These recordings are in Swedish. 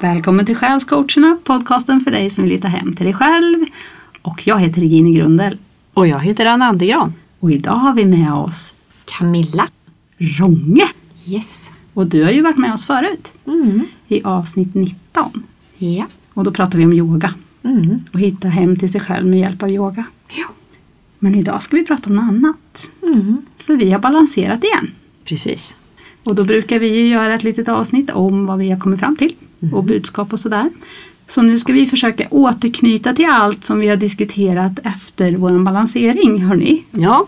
Välkommen till Själscoacherna, podcasten för dig som vill hitta hem till dig själv. Och jag heter Regine Grundel. Och jag heter Anna Andegran. Och idag har vi med oss Camilla Ronge. Yes. Och du har ju varit med oss förut Mm. i avsnitt 19. Ja. Och då pratar vi om yoga Mm. och hitta hem till sig själv med hjälp av yoga. Ja. Men idag ska vi prata om något annat. Mm. För vi har balanserat igen. Precis. Och då brukar vi ju göra ett litet avsnitt om vad vi har kommit fram till och budskap och sådär. Så nu ska vi försöka återknyta till allt som vi har diskuterat efter vår balansering, hörni. Ja.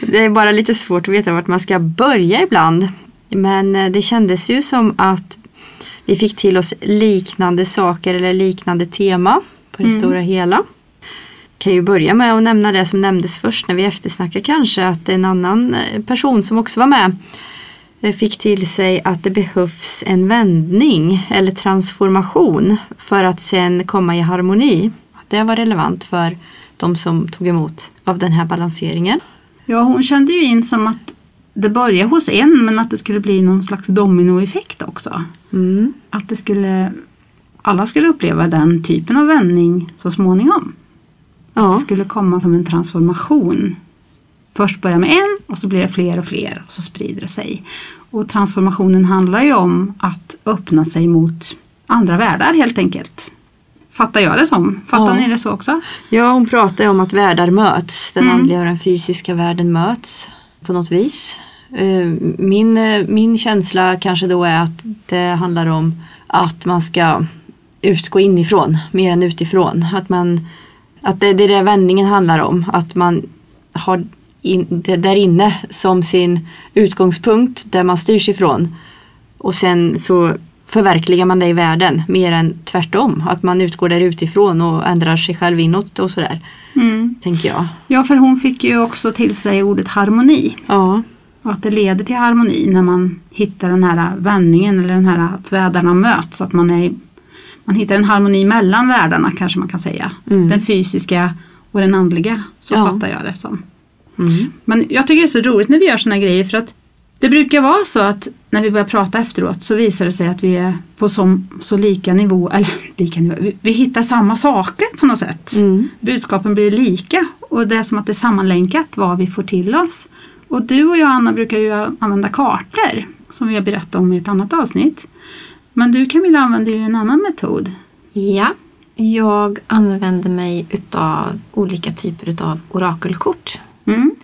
Det är bara lite svårt att veta vart man ska börja ibland. Men eh, det kändes ju som att vi fick till oss liknande saker eller liknande tema på det Mm. stora hela. Kan ju börja med att nämna det som nämndes först när vi eftersnackade kanske att en annan eh, person som också var med fick till sig att det behövs en vändning eller transformation för att sen komma i harmoni. Det var relevant för de som tog emot av den här balanseringen. Ja, hon kände ju in som att det började hos en men att det skulle bli någon slags dominoeffekt också. Mm. Att det skulle, alla skulle uppleva den typen av vändning så småningom. Ja. Det skulle komma som en transformation. Först börja med en och så blir det fler och fler och så sprider det sig. Och transformationen handlar ju om att öppna sig mot andra världar helt enkelt. Fattar jag det som? Fattar Ja. ni det så också? ja, hon pratade om att världar möts. Den Mm. andliga och den fysiska världen möts på något vis. Eh, Min, eh, min känsla kanske då är att det handlar om att man ska utgå inifrån mer än utifrån. Att, man, att det, det är det vändningen handlar om. Att man har in, där inne som sin utgångspunkt där man styrs ifrån. Och sen så förverkligar man det i världen mer än tvärtom. Att man utgår där utifrån och ändrar sig själv inåt och sådär. Mm. Tänker jag. Ja, för hon fick ju också till sig ordet harmoni. Ja. Och att det leder till harmoni när man hittar den här vändningen eller den här att världarna möts. Att man, är, man hittar en harmoni mellan världarna kanske man kan säga. Mm. Den fysiska och den andliga. Så Ja. fattar jag det som. Mm. Men jag tycker det är så roligt när vi gör såna grejer för att det brukar vara så att när vi börjar prata efteråt så visar det sig att vi är på som, så lika nivå, eller lika nivå, vi, vi hittar samma saker på något sätt. Mm. Budskapen blir lika och det är som att det är sammanlänkat vad vi får till oss. Och du och jag Anna brukar ju använda kartor som vi har berättat om i ett annat avsnitt. Men du Camilla använder ju en annan metod. Ja, jag använder mig utav olika typer utav orakelkort. Mm.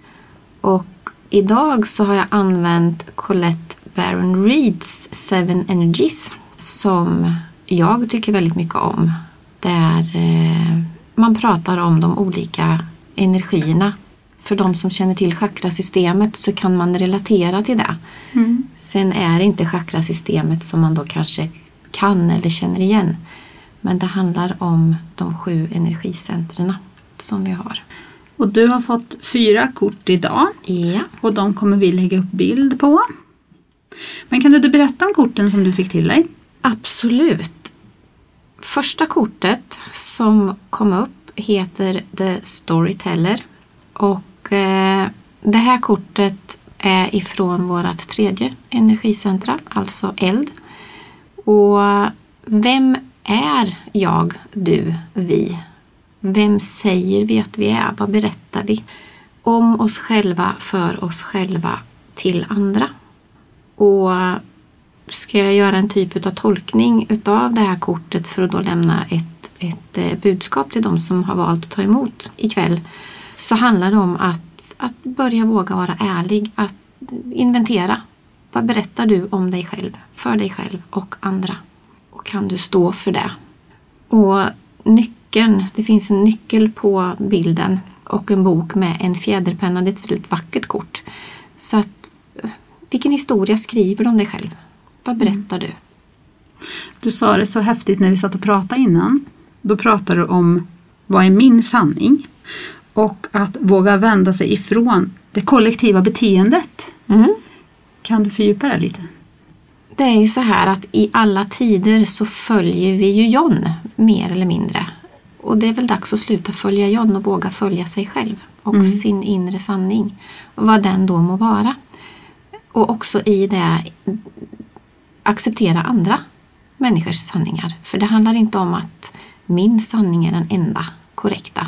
Och idag så har jag använt Colette Baron Reeds Seven Energies som jag tycker väldigt mycket om. Där eh, man pratar om de olika energierna. För de som känner till chakrasystemet så kan man relatera till det. Mm. Sen är det inte chakrasystemet som man då kanske kan eller känner igen. Men det handlar om de sju energicentren som vi har. Och du har fått fyra kort idag. Ja, Och de kommer vi lägga upp bild på. Men kan du berätta om korten som du fick till dig? absolut. Första kortet som kom upp heter The Storyteller. Och eh, det här kortet är ifrån vårt tredje energicentra, alltså eld. Och vem är jag, du, vi? Vem säger vi att vi är? Vad berättar vi? Om oss själva, för oss själva, till andra. Och ska jag göra en typ av tolkning utav det här kortet för att då lämna ett, ett eh, budskap till de som har valt att ta emot ikväll så handlar det om att, att börja våga vara ärlig, att inventera. Vad berättar du om dig själv, för dig själv och andra? Och kan du stå för det? Och nyckeln, det finns en nyckel på bilden och en bok med en fjäderpenna. Det är ett väldigt vackert kort. Så att, vilken historia skriver du om dig själv? Vad berättar du? Du sa det så häftigt när vi satt och pratade innan. Då pratade du om vad är min sanning? Och att våga vända sig ifrån det kollektiva beteendet. Mm. Kan du fördjupa det lite? Det är ju så här att i alla tider så följer vi ju John, mer eller mindre. Och det är väl dags att sluta följa John och våga följa sig själv och Mm. sin inre sanning. Vad den då må vara. Och också i det acceptera andra människors sanningar. För det handlar inte om att min sanning är den enda korrekta.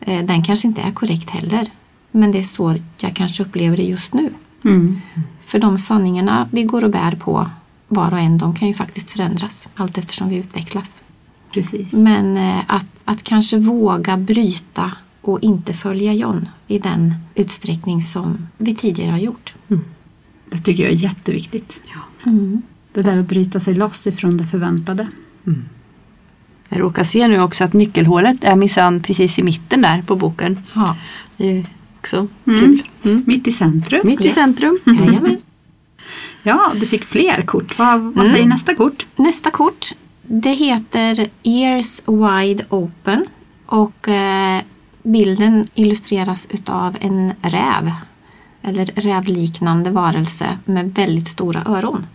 Eh, Den kanske inte är korrekt heller. Men det är så jag kanske upplever det just nu. Mm. För de sanningarna vi går och bär på var och en, de kan ju faktiskt förändras allt eftersom vi utvecklas. Precis. Men eh, att, att kanske våga bryta och inte följa John i den utsträckning som vi tidigare har gjort. Det tycker jag är jätteviktigt. Det där att bryta sig loss ifrån det förväntade. Jag råkar se nu också att nyckelhålet är minsann precis i mitten där på boken. Ja. Det är också Mm. kul. Mm. Mitt i centrum. Mitt i Yes. centrum. Jajamän. Ja, du fick fler kort. Vad, vad Mm. säger nästa kort? Nästa kort det heter Ears Wide Open och eh, bilden illustreras utav en räv eller rävliknande varelse med väldigt stora öron.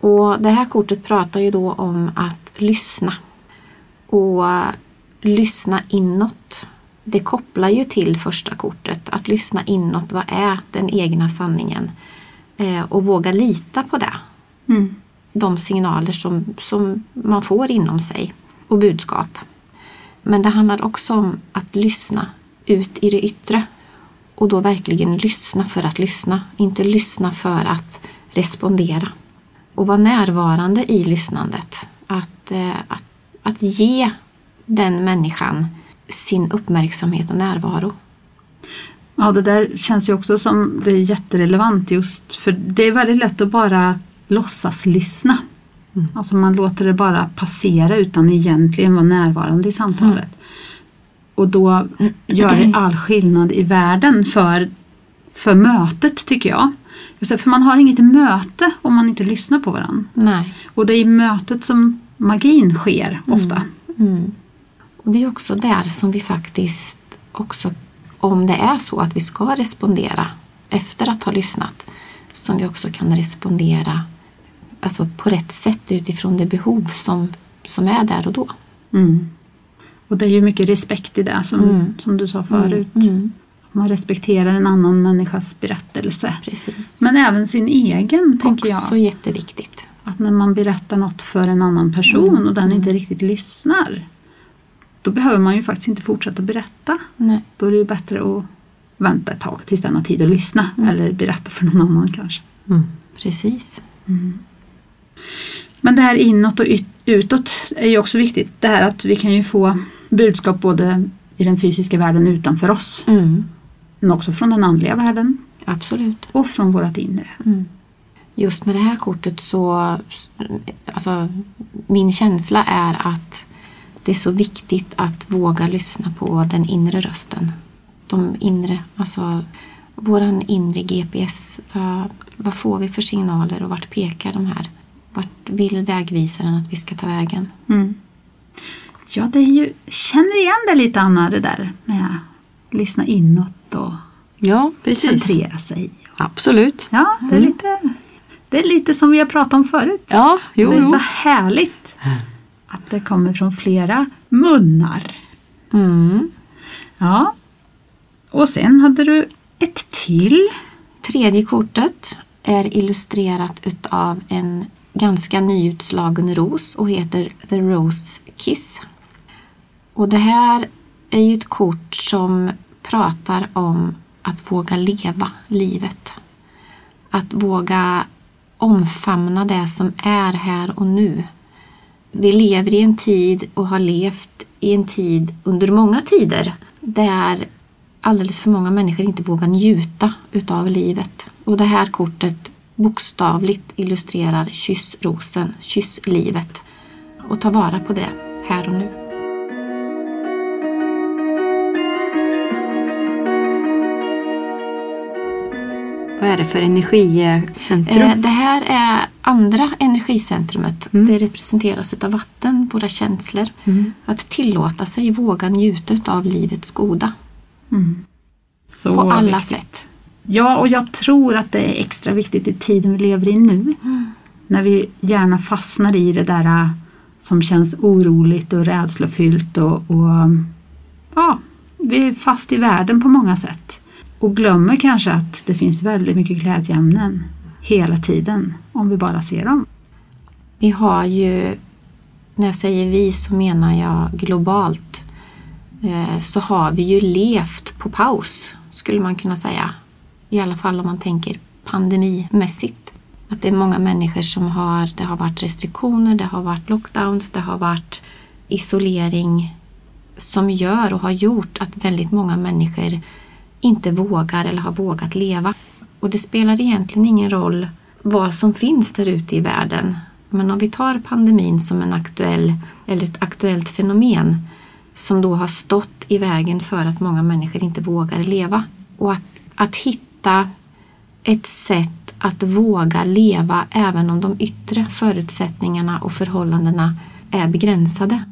Och det här kortet pratar ju då om att lyssna och lyssna inåt. Det kopplar ju till första kortet, att lyssna inåt. Vad är den egna sanningen? Eh, och våga lita på det Mm de signaler som, som man får inom sig och budskap. Men det handlar också om att lyssna ut i det yttre och då verkligen lyssna för att lyssna, inte lyssna för att respondera. Och vara närvarande i lyssnandet. Att, eh, att, att ge den människan sin uppmärksamhet och närvaro. Ja, det där känns ju också som det är jätterelevant just för det är väldigt lätt att bara låtsas lyssna. Alltså man låter det bara passera utan egentligen vara närvarande i samtalet. Och då gör det all skillnad i världen för, för mötet tycker jag. Det, För man har inget möte om man inte lyssnar på varandra. Nej. Och det är i mötet som magin sker ofta. Mm. Och det är också där som vi faktiskt också, om det är så att vi ska respondera efter att ha lyssnat, som vi också kan respondera alltså på rätt sätt utifrån det behov som, som är där och då. Mm. Och det är ju mycket respekt i det som, Mm. som du sa förut. Mm. Man respekterar en annan människas berättelse. Precis. Men även sin egen, tänker också jag. jätteviktigt. Att när man berättar något för en annan person och den inte riktigt lyssnar, då behöver man ju faktiskt inte fortsätta berätta. Nej. Då är det ju bättre att vänta ett tag tills den har tid att lyssna eller berätta för någon annan kanske. Precis. Men det här inåt och utåt är ju också viktigt. Det här att vi kan ju få budskap både i den fysiska världen utanför oss, Mm. men också från den andliga världen Absolut. och från vårt inre. Mm. Just med det här kortet så, alltså min känsla är att det är så viktigt att våga lyssna på den inre rösten. De inre, alltså våran inre GPS. Vad, vad får vi för signaler och vart pekar de här? Vart vill vägvisaren att vi ska ta vägen? Mm. Ja, det är ju, känner igen det lite Anna, det där med att lyssna inåt och Ja, precis. centrera sig. Absolut. Ja, det är, lite, det är lite som vi har pratat om förut. Ja, jo, det är jo. så härligt att det kommer från flera munnar. Mm. Ja. Och sen hade du ett till. Tredje kortet är illustrerat utav en ganska nyutslagen ros och heter The Rose Kiss. Och det här är ju ett kort som pratar om att våga leva livet. Att våga omfamna det som är här och nu. Vi lever i en tid och har levt i en tid under många tider där alldeles för många människor inte vågar njuta utav livet. Och det här kortet bokstavligt illustrerar kyss rosen, kyss livet och ta vara på det här och nu. Vad är det för energicentrum? Eh, Det här är andra energicentrumet. Det representeras utav vatten, våra känslor. Att tillåta sig våga njuta utav livets goda Så på alla viktigt. sätt. Ja, och jag tror att det är extra viktigt i tiden vi lever i nu. När vi gärna fastnar i det där äh, som känns oroligt och rädslofyllt och, och ja, vi är fast i världen på många sätt. Och glömmer kanske att det finns väldigt mycket glädjeämnen hela tiden om vi bara ser dem. Vi har ju, när jag säger vi så menar jag globalt, eh, så har vi ju levt på paus skulle man kunna säga. I alla fall om man tänker pandemimässigt. Att det är många människor som har, det har varit restriktioner, det har varit lockdowns, det har varit isolering som gör och har gjort att väldigt många människor inte vågar eller har vågat leva. Och det spelar egentligen ingen roll vad som finns där ute i världen. Men om vi tar pandemin som en aktuell, eller ett aktuellt fenomen som då har stått i vägen för att många människor inte vågar leva. Och att, att hitta ett sätt att våga leva även om de yttre förutsättningarna och förhållandena är begränsade.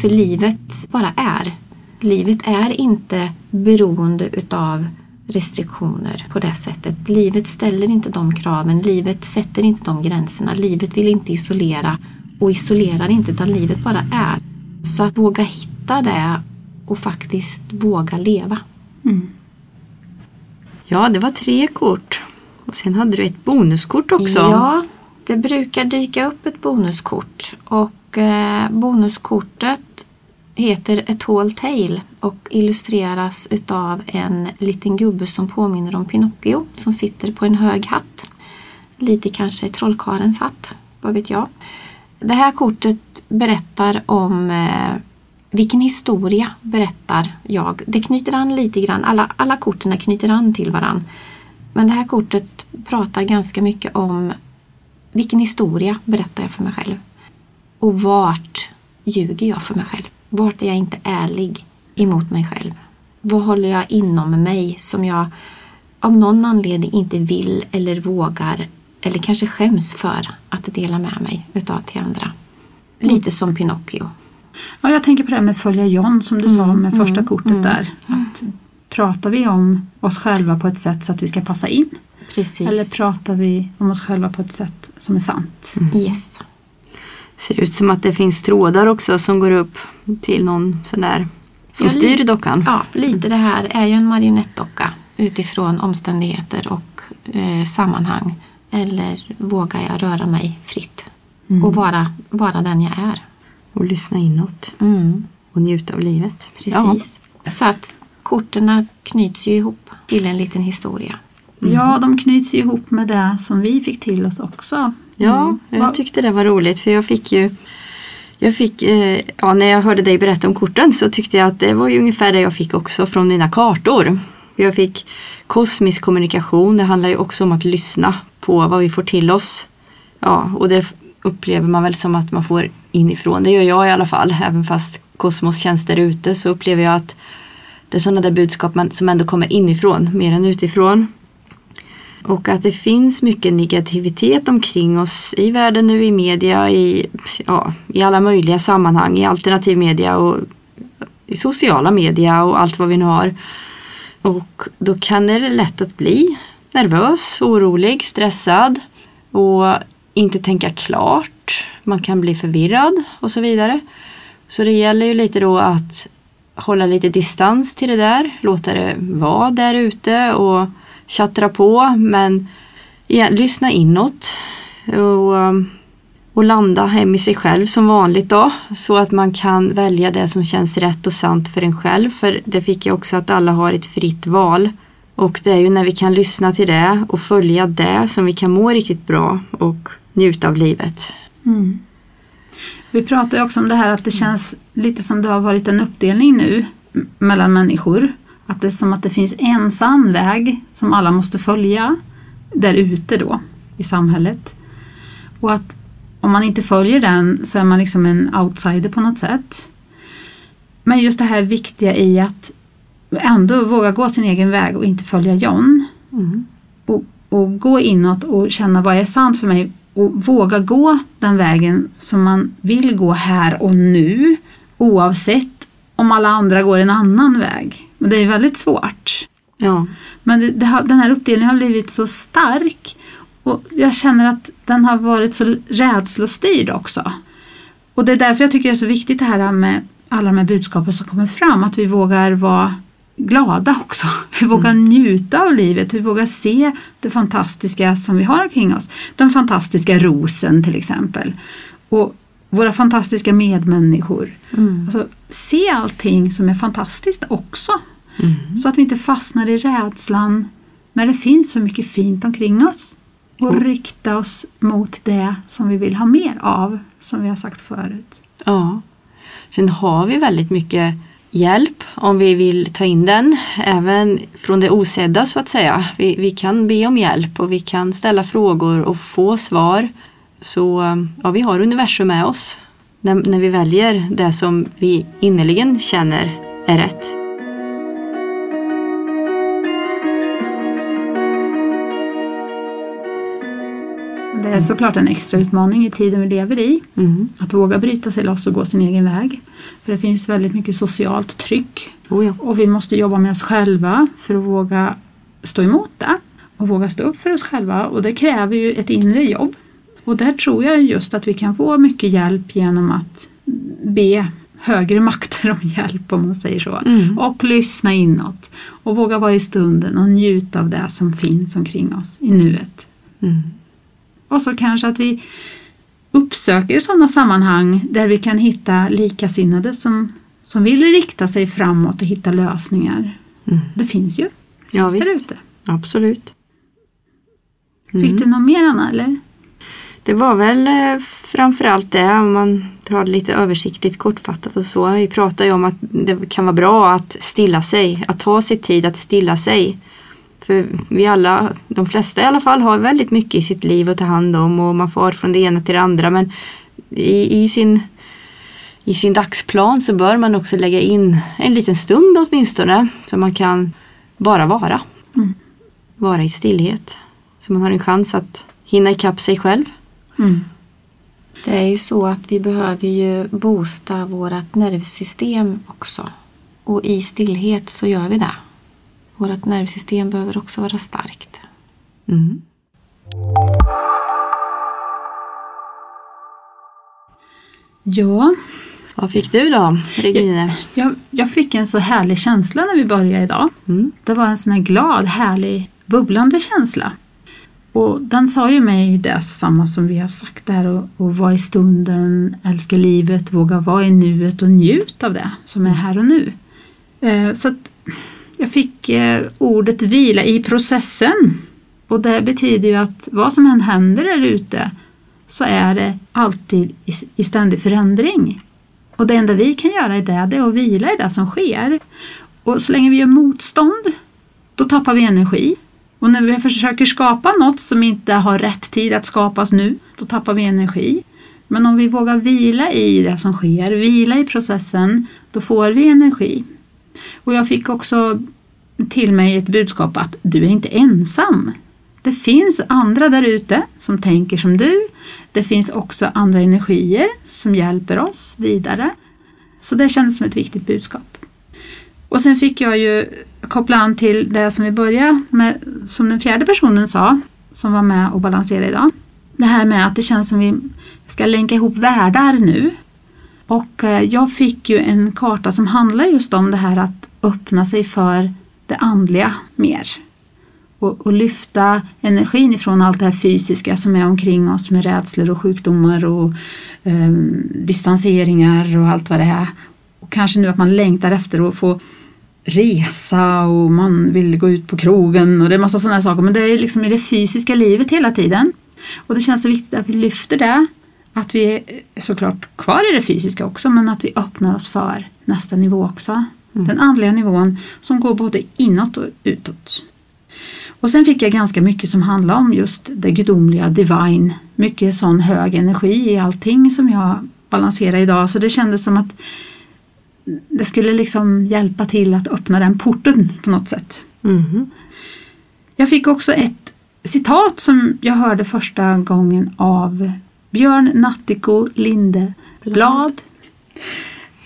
För livet bara är. Livet är inte beroende utav restriktioner på det sättet. Livet ställer inte de kraven, livet sätter inte de gränserna, livet vill inte isolera och isolerar inte utan livet bara är. Så att våga hitta det och faktiskt våga leva. Mm. Ja, det var tre kort. Och sen hade du ett bonuskort också. Ja, det brukar dyka upp ett bonuskort och eh, bonuskortet heter A Tall Tale och illustreras utav en liten gubbe som påminner om Pinocchio som sitter på en hög hatt. Lite kanske trollkarens hatt, vad vet jag. Det här kortet berättar om eh, vilken historia berättar jag. Det knyter an lite grann, alla, alla korten knyter an till varann. Men det här kortet pratar ganska mycket om vilken historia berättar jag för mig själv. Och vart ljuger jag för mig själv? Vart är jag inte ärlig emot mig själv? Vad håller jag inom mig som jag av någon anledning inte vill eller vågar eller kanske skäms för att dela med mig utav till andra? Lite som Pinocchio. Ja, jag tänker på det här med följa John som du sa Mm, med första mm, kortet mm. där. Att pratar vi om oss själva på ett sätt så att vi ska passa in? Precis. Eller pratar vi om oss själva på ett sätt som är sant? Yes. Ser ut som att det finns trådar också som går upp till någon sån där som Ja, styr dockan. Ja, lite det här är ju en marionettdocka utifrån omständigheter och eh, sammanhang. Eller vågar jag röra mig fritt Mm. och vara, vara den jag är? Och lyssna inåt Mm, och njuta av livet. precis. Så att korten knyts ju ihop till en liten historia. Ja, de knyts ju ihop med det som vi fick till oss också. Ja, Mm. jag Vad- tyckte det var roligt för jag fick ju jag fick, eh, ja, när jag hörde dig berätta om korten så tyckte jag att det var ju ungefär det jag fick också från mina kartor. Jag fick kosmisk kommunikation, det handlar ju också om att lyssna på vad vi får till oss. Ja, och det upplever man väl som att man får inifrån. Det gör jag i alla fall, även fast kosmos känns där ute så upplever jag att det är sådana där budskap som ändå kommer inifrån mer än utifrån. Och att det finns mycket negativitet omkring oss i världen nu, i media, i, ja, i alla möjliga sammanhang, i alternativ media och i sociala media och allt vad vi nu har. Och då kan det lätt att bli nervös, orolig, stressad och inte tänka klart. Man kan bli förvirrad och så vidare. Så det gäller ju lite då att hålla lite distans till det där, låta det vara där ute och tjattra på men igen, lyssna inåt och, och landa hem i sig själv som vanligt då så att man kan välja det som känns rätt och sant för en själv för det fick jag också att alla har ett fritt val och det är ju när vi kan lyssna till det och följa det som vi kan må riktigt bra och njuta av livet. Mm. Vi pratar ju också om det här att det känns lite som det har varit en uppdelning nu mellan människor. Att det är som att det finns en sann väg som alla måste följa där ute då i samhället. Och att om man inte följer den så är man liksom en outsider på något sätt. Men just det här viktiga i att ändå våga gå sin egen väg och inte följa John och, och gå inåt och känna vad är sant för mig och våga gå den vägen som man vill gå här och nu oavsett om alla andra går en annan väg. Men det är väldigt svårt. Ja, Men det, det har, den här uppdelningen har blivit så stark och jag känner att den har varit så rädslostyrd också. Och det är därför jag tycker det är så viktigt det här med alla de här budskapen som kommer fram, att vi vågar vara glada också. Vi vågar njuta av livet, vi vågar se det fantastiska som vi har kring oss. Den fantastiska rosen till exempel. Och våra fantastiska medmänniskor. Mm. Alltså, se allting som är fantastiskt också. Så att vi inte fastnar i rädslan när det finns så mycket fint omkring oss. Och Mm. rikta oss mot det som vi vill ha mer av, som vi har sagt förut. Ja. Sen har vi väldigt mycket hjälp om vi vill ta in den, även från det osedda så att säga. Vi, vi kan be om hjälp och vi kan ställa frågor och få svar. Så ja, vi har universum med oss när, när vi väljer det som vi innerligen känner är rätt. Det är såklart en extra utmaning i tiden vi lever i. Mm. Att våga bryta sig loss och gå sin egen väg. För det finns väldigt mycket socialt tryck. Oh ja. Och vi måste jobba med oss själva för att våga stå emot det. Och våga stå upp för oss själva. Och det kräver ju ett inre jobb. Och där tror jag just att vi kan få mycket hjälp genom att be högre makter om hjälp om man säger så. Mm. Och lyssna inåt. Och våga vara i stunden och njuta av det som finns omkring oss i nuet. Mm. Och så kanske att vi uppsöker sådana sammanhang där vi kan hitta likasinnade som, som vill rikta sig framåt och hitta lösningar. Mm. Det finns ju. Ja, Finns där visst. ute. Absolut. Fick du något mer Anna eller? Det var väl eh, framförallt det om man drar det lite översiktligt kortfattat och så. Vi pratar ju om att det kan vara bra att stilla sig, att ta sig tid att stilla sig. För vi alla, de flesta i alla fall, har väldigt mycket i sitt liv att ta hand om och man får från det ena till det andra. Men i, i, sin, i sin dagsplan så bör man också lägga in en liten stund åtminstone så man kan bara vara. Mm. Vara i stillhet. Så man har en chans att hinna ikapp sig själv. Mm. Det är ju så att vi behöver ju boosta vårt nervsystem också. Och i stillhet så gör vi det. Vårt nervsystem behöver också vara starkt. Mm. Ja, Vad fick du då, Regine? jag, jag fick en så härlig känsla när vi började idag. Mm. Det var en sån här glad, härlig, bubblande känsla. Och den sa ju mig det samma som vi har sagt där och, och vara i stunden, älska livet, våga vara i nuet och njut av det som är här och nu. Eh, så att jag fick eh, ordet vila i processen. Och det betyder ju att vad som än händer där ute så är det alltid i, i ständig förändring. Och det enda vi kan göra i det, det är att vila i det som sker. Och så länge vi gör motstånd, då tappar vi energi. Och när vi försöker skapa något som inte har rätt tid att skapas nu, då tappar vi energi. Men om vi vågar vila i det som sker, vila i processen, då får vi energi. Och jag fick också till mig ett budskap att du är inte ensam. Det finns andra där ute som tänker som du. Det finns också andra energier som hjälper oss vidare. Så det kändes som ett viktigt budskap. Och sen fick jag ju koppla an till det som vi började med, som den fjärde personen sa, som var med och balanserade idag. Det här med att det känns som vi ska länka ihop världar nu. Och eh, jag fick ju en karta som handlar just om det här att öppna sig för det andliga mer. Och, och lyfta energin ifrån allt det här fysiska som är omkring oss med rädslor och sjukdomar och eh, distanseringar och allt vad det är. Och kanske nu att man längtar efter att få resa och man vill gå ut på krogen och det är massa sådana saker. Men det är liksom i det fysiska livet hela tiden. Och det känns så viktigt att vi lyfter det. Att vi är såklart kvar i det fysiska också men att vi öppnar oss för nästa nivå också. Den andliga nivån som går både inåt och utåt. Och sen fick jag ganska mycket som handlar om just det gudomliga, divine. Mycket sån hög energi i allting som jag balanserar idag. Så det kändes som att det skulle liksom hjälpa till att öppna den porten på något sätt. Mhm. Jag fick också ett citat som jag hörde första gången av Björn Nattiko Lindeblad.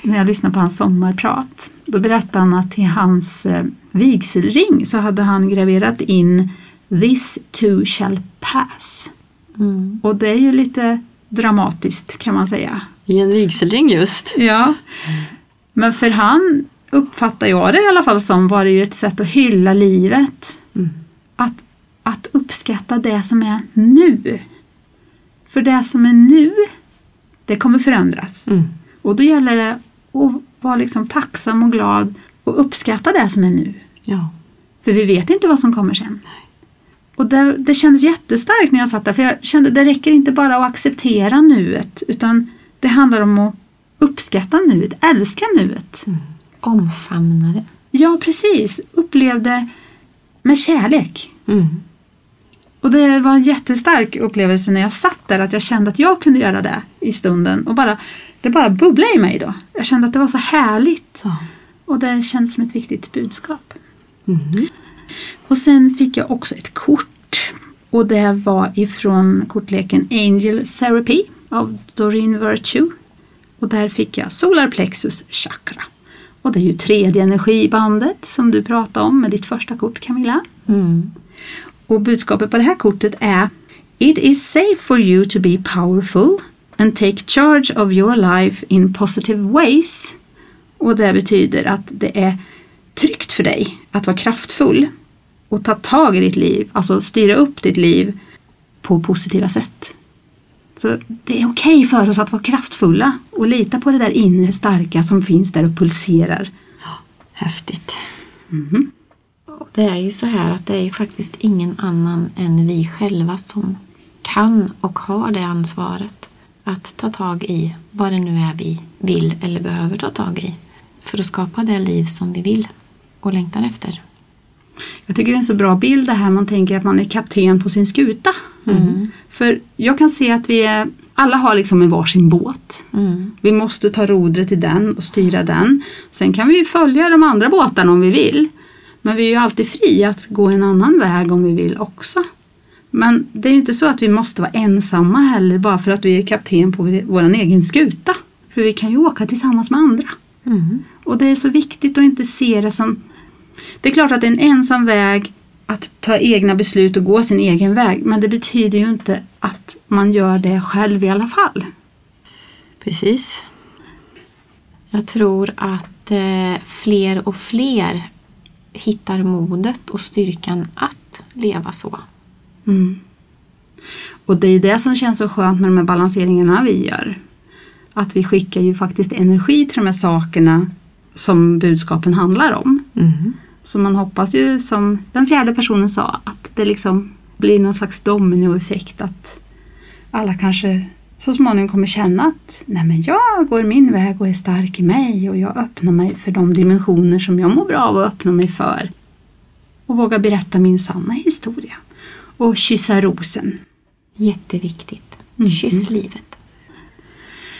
När jag lyssnade på hans sommarprat. Då berättade han att i hans eh, vigselring så hade han graverat in This too shall pass. Mm. Och det är ju lite dramatiskt kan man säga. I en vigselring just. Ja. Men för han uppfattar jag det i alla fall som, var det ju ett sätt att hylla livet. Mm. Att, att uppskatta det som är nu. För det som är nu, det kommer förändras. Mm. Och då gäller det att vara liksom tacksam och glad och uppskatta det som är nu. Ja. För vi vet inte vad som kommer sen. Och det, det kändes jättestarkt när jag satt där. För jag kände det räcker inte bara att acceptera nuet. Utan det handlar om att uppskatta nuet, älska nuet. Omfamna det. Ja, precis. Upplevde med kärlek. Mm. Och det var en jättestark upplevelse när jag satt där. Att jag kände att jag kunde göra det i stunden. Och bara, det bara bubblade i mig då. Jag kände att det var så härligt. Ja. Och det kändes som ett viktigt budskap. Mm. Och sen fick jag också ett kort. Och det var ifrån kortleken Angel Therapy av Doreen Virtue. Och där fick jag Solar Plexus Chakra. Och det är ju tredje energibandet som du pratade om med ditt första kort Camilla. Mm. Och budskapet på det här kortet är It is safe for you to be powerful and take charge of your life in positive ways. Och det betyder att det är tryggt för dig att vara kraftfull och ta tag i ditt liv, alltså styra upp ditt liv på positiva sätt. Så det är okej för oss att vara kraftfulla och lita på det där inre starka som finns där och pulserar. Häftigt. Och Det är ju så här att det är ju faktiskt ingen annan än vi själva som kan och har det ansvaret att ta tag i vad det nu är vi vill eller behöver ta tag i för att skapa det liv som vi vill och längtar efter. Jag tycker det är en så bra bild det här man tänker att man är kapten på sin skuta. För jag kan se att vi är, alla har liksom en varsin båt. Mm. Vi måste ta rodret i den och styra den. Sen kan vi följa de andra båtarna om vi vill. Men vi är ju alltid fria att gå en annan väg om vi vill också. Men det är ju inte så att vi måste vara ensamma heller bara för att vi är kapten på vår egen skuta. För vi kan ju åka tillsammans med andra. Mm. Och det är så viktigt att inte se det som... Det är klart att det är en ensam väg att ta egna beslut och gå sin egen väg. Men det betyder ju inte att man gör det själv i alla fall. Precis. Jag tror att eh, fler och fler hittar modet och styrkan att leva så. Mm. Och det är ju det som känns så skönt med de här balanseringarna vi gör. Att vi skickar ju faktiskt energi till de här sakerna som budskapen handlar om. Mm. Så man hoppas ju som den fjärde personen sa att det liksom blir någon slags dominoeffekt att alla kanske så småningom kommer känna att nej men jag går min väg och är stark i mig och jag öppnar mig för de dimensioner som jag mår bra av att öppna mig för. Och våga berätta min sanna historia. Och kyssa rosen. Jätteviktigt. Mhm. Kyss livet.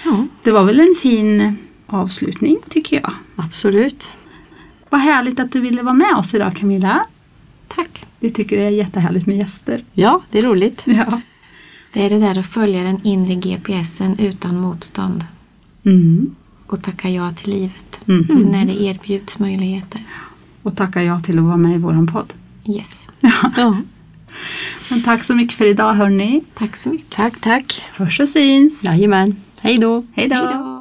Ja, Det var väl en fin avslutning tycker jag. absolut. Vad härligt att du ville vara med oss idag Camilla. Tack. Vi tycker det är jättehärligt med gäster. Ja, det är roligt. Ja. Det är det där att följa den inre GPSen utan motstånd Mm. och tacka ja till livet Mm. när det erbjuds möjligheter. Och tacka ja till att vara med i våran podd. Yes. Ja. Men tack så mycket för idag hörni. Tack så mycket. Tack, tack. Hörs och syns. Jajamän. Hej då. Hej då. Hej då.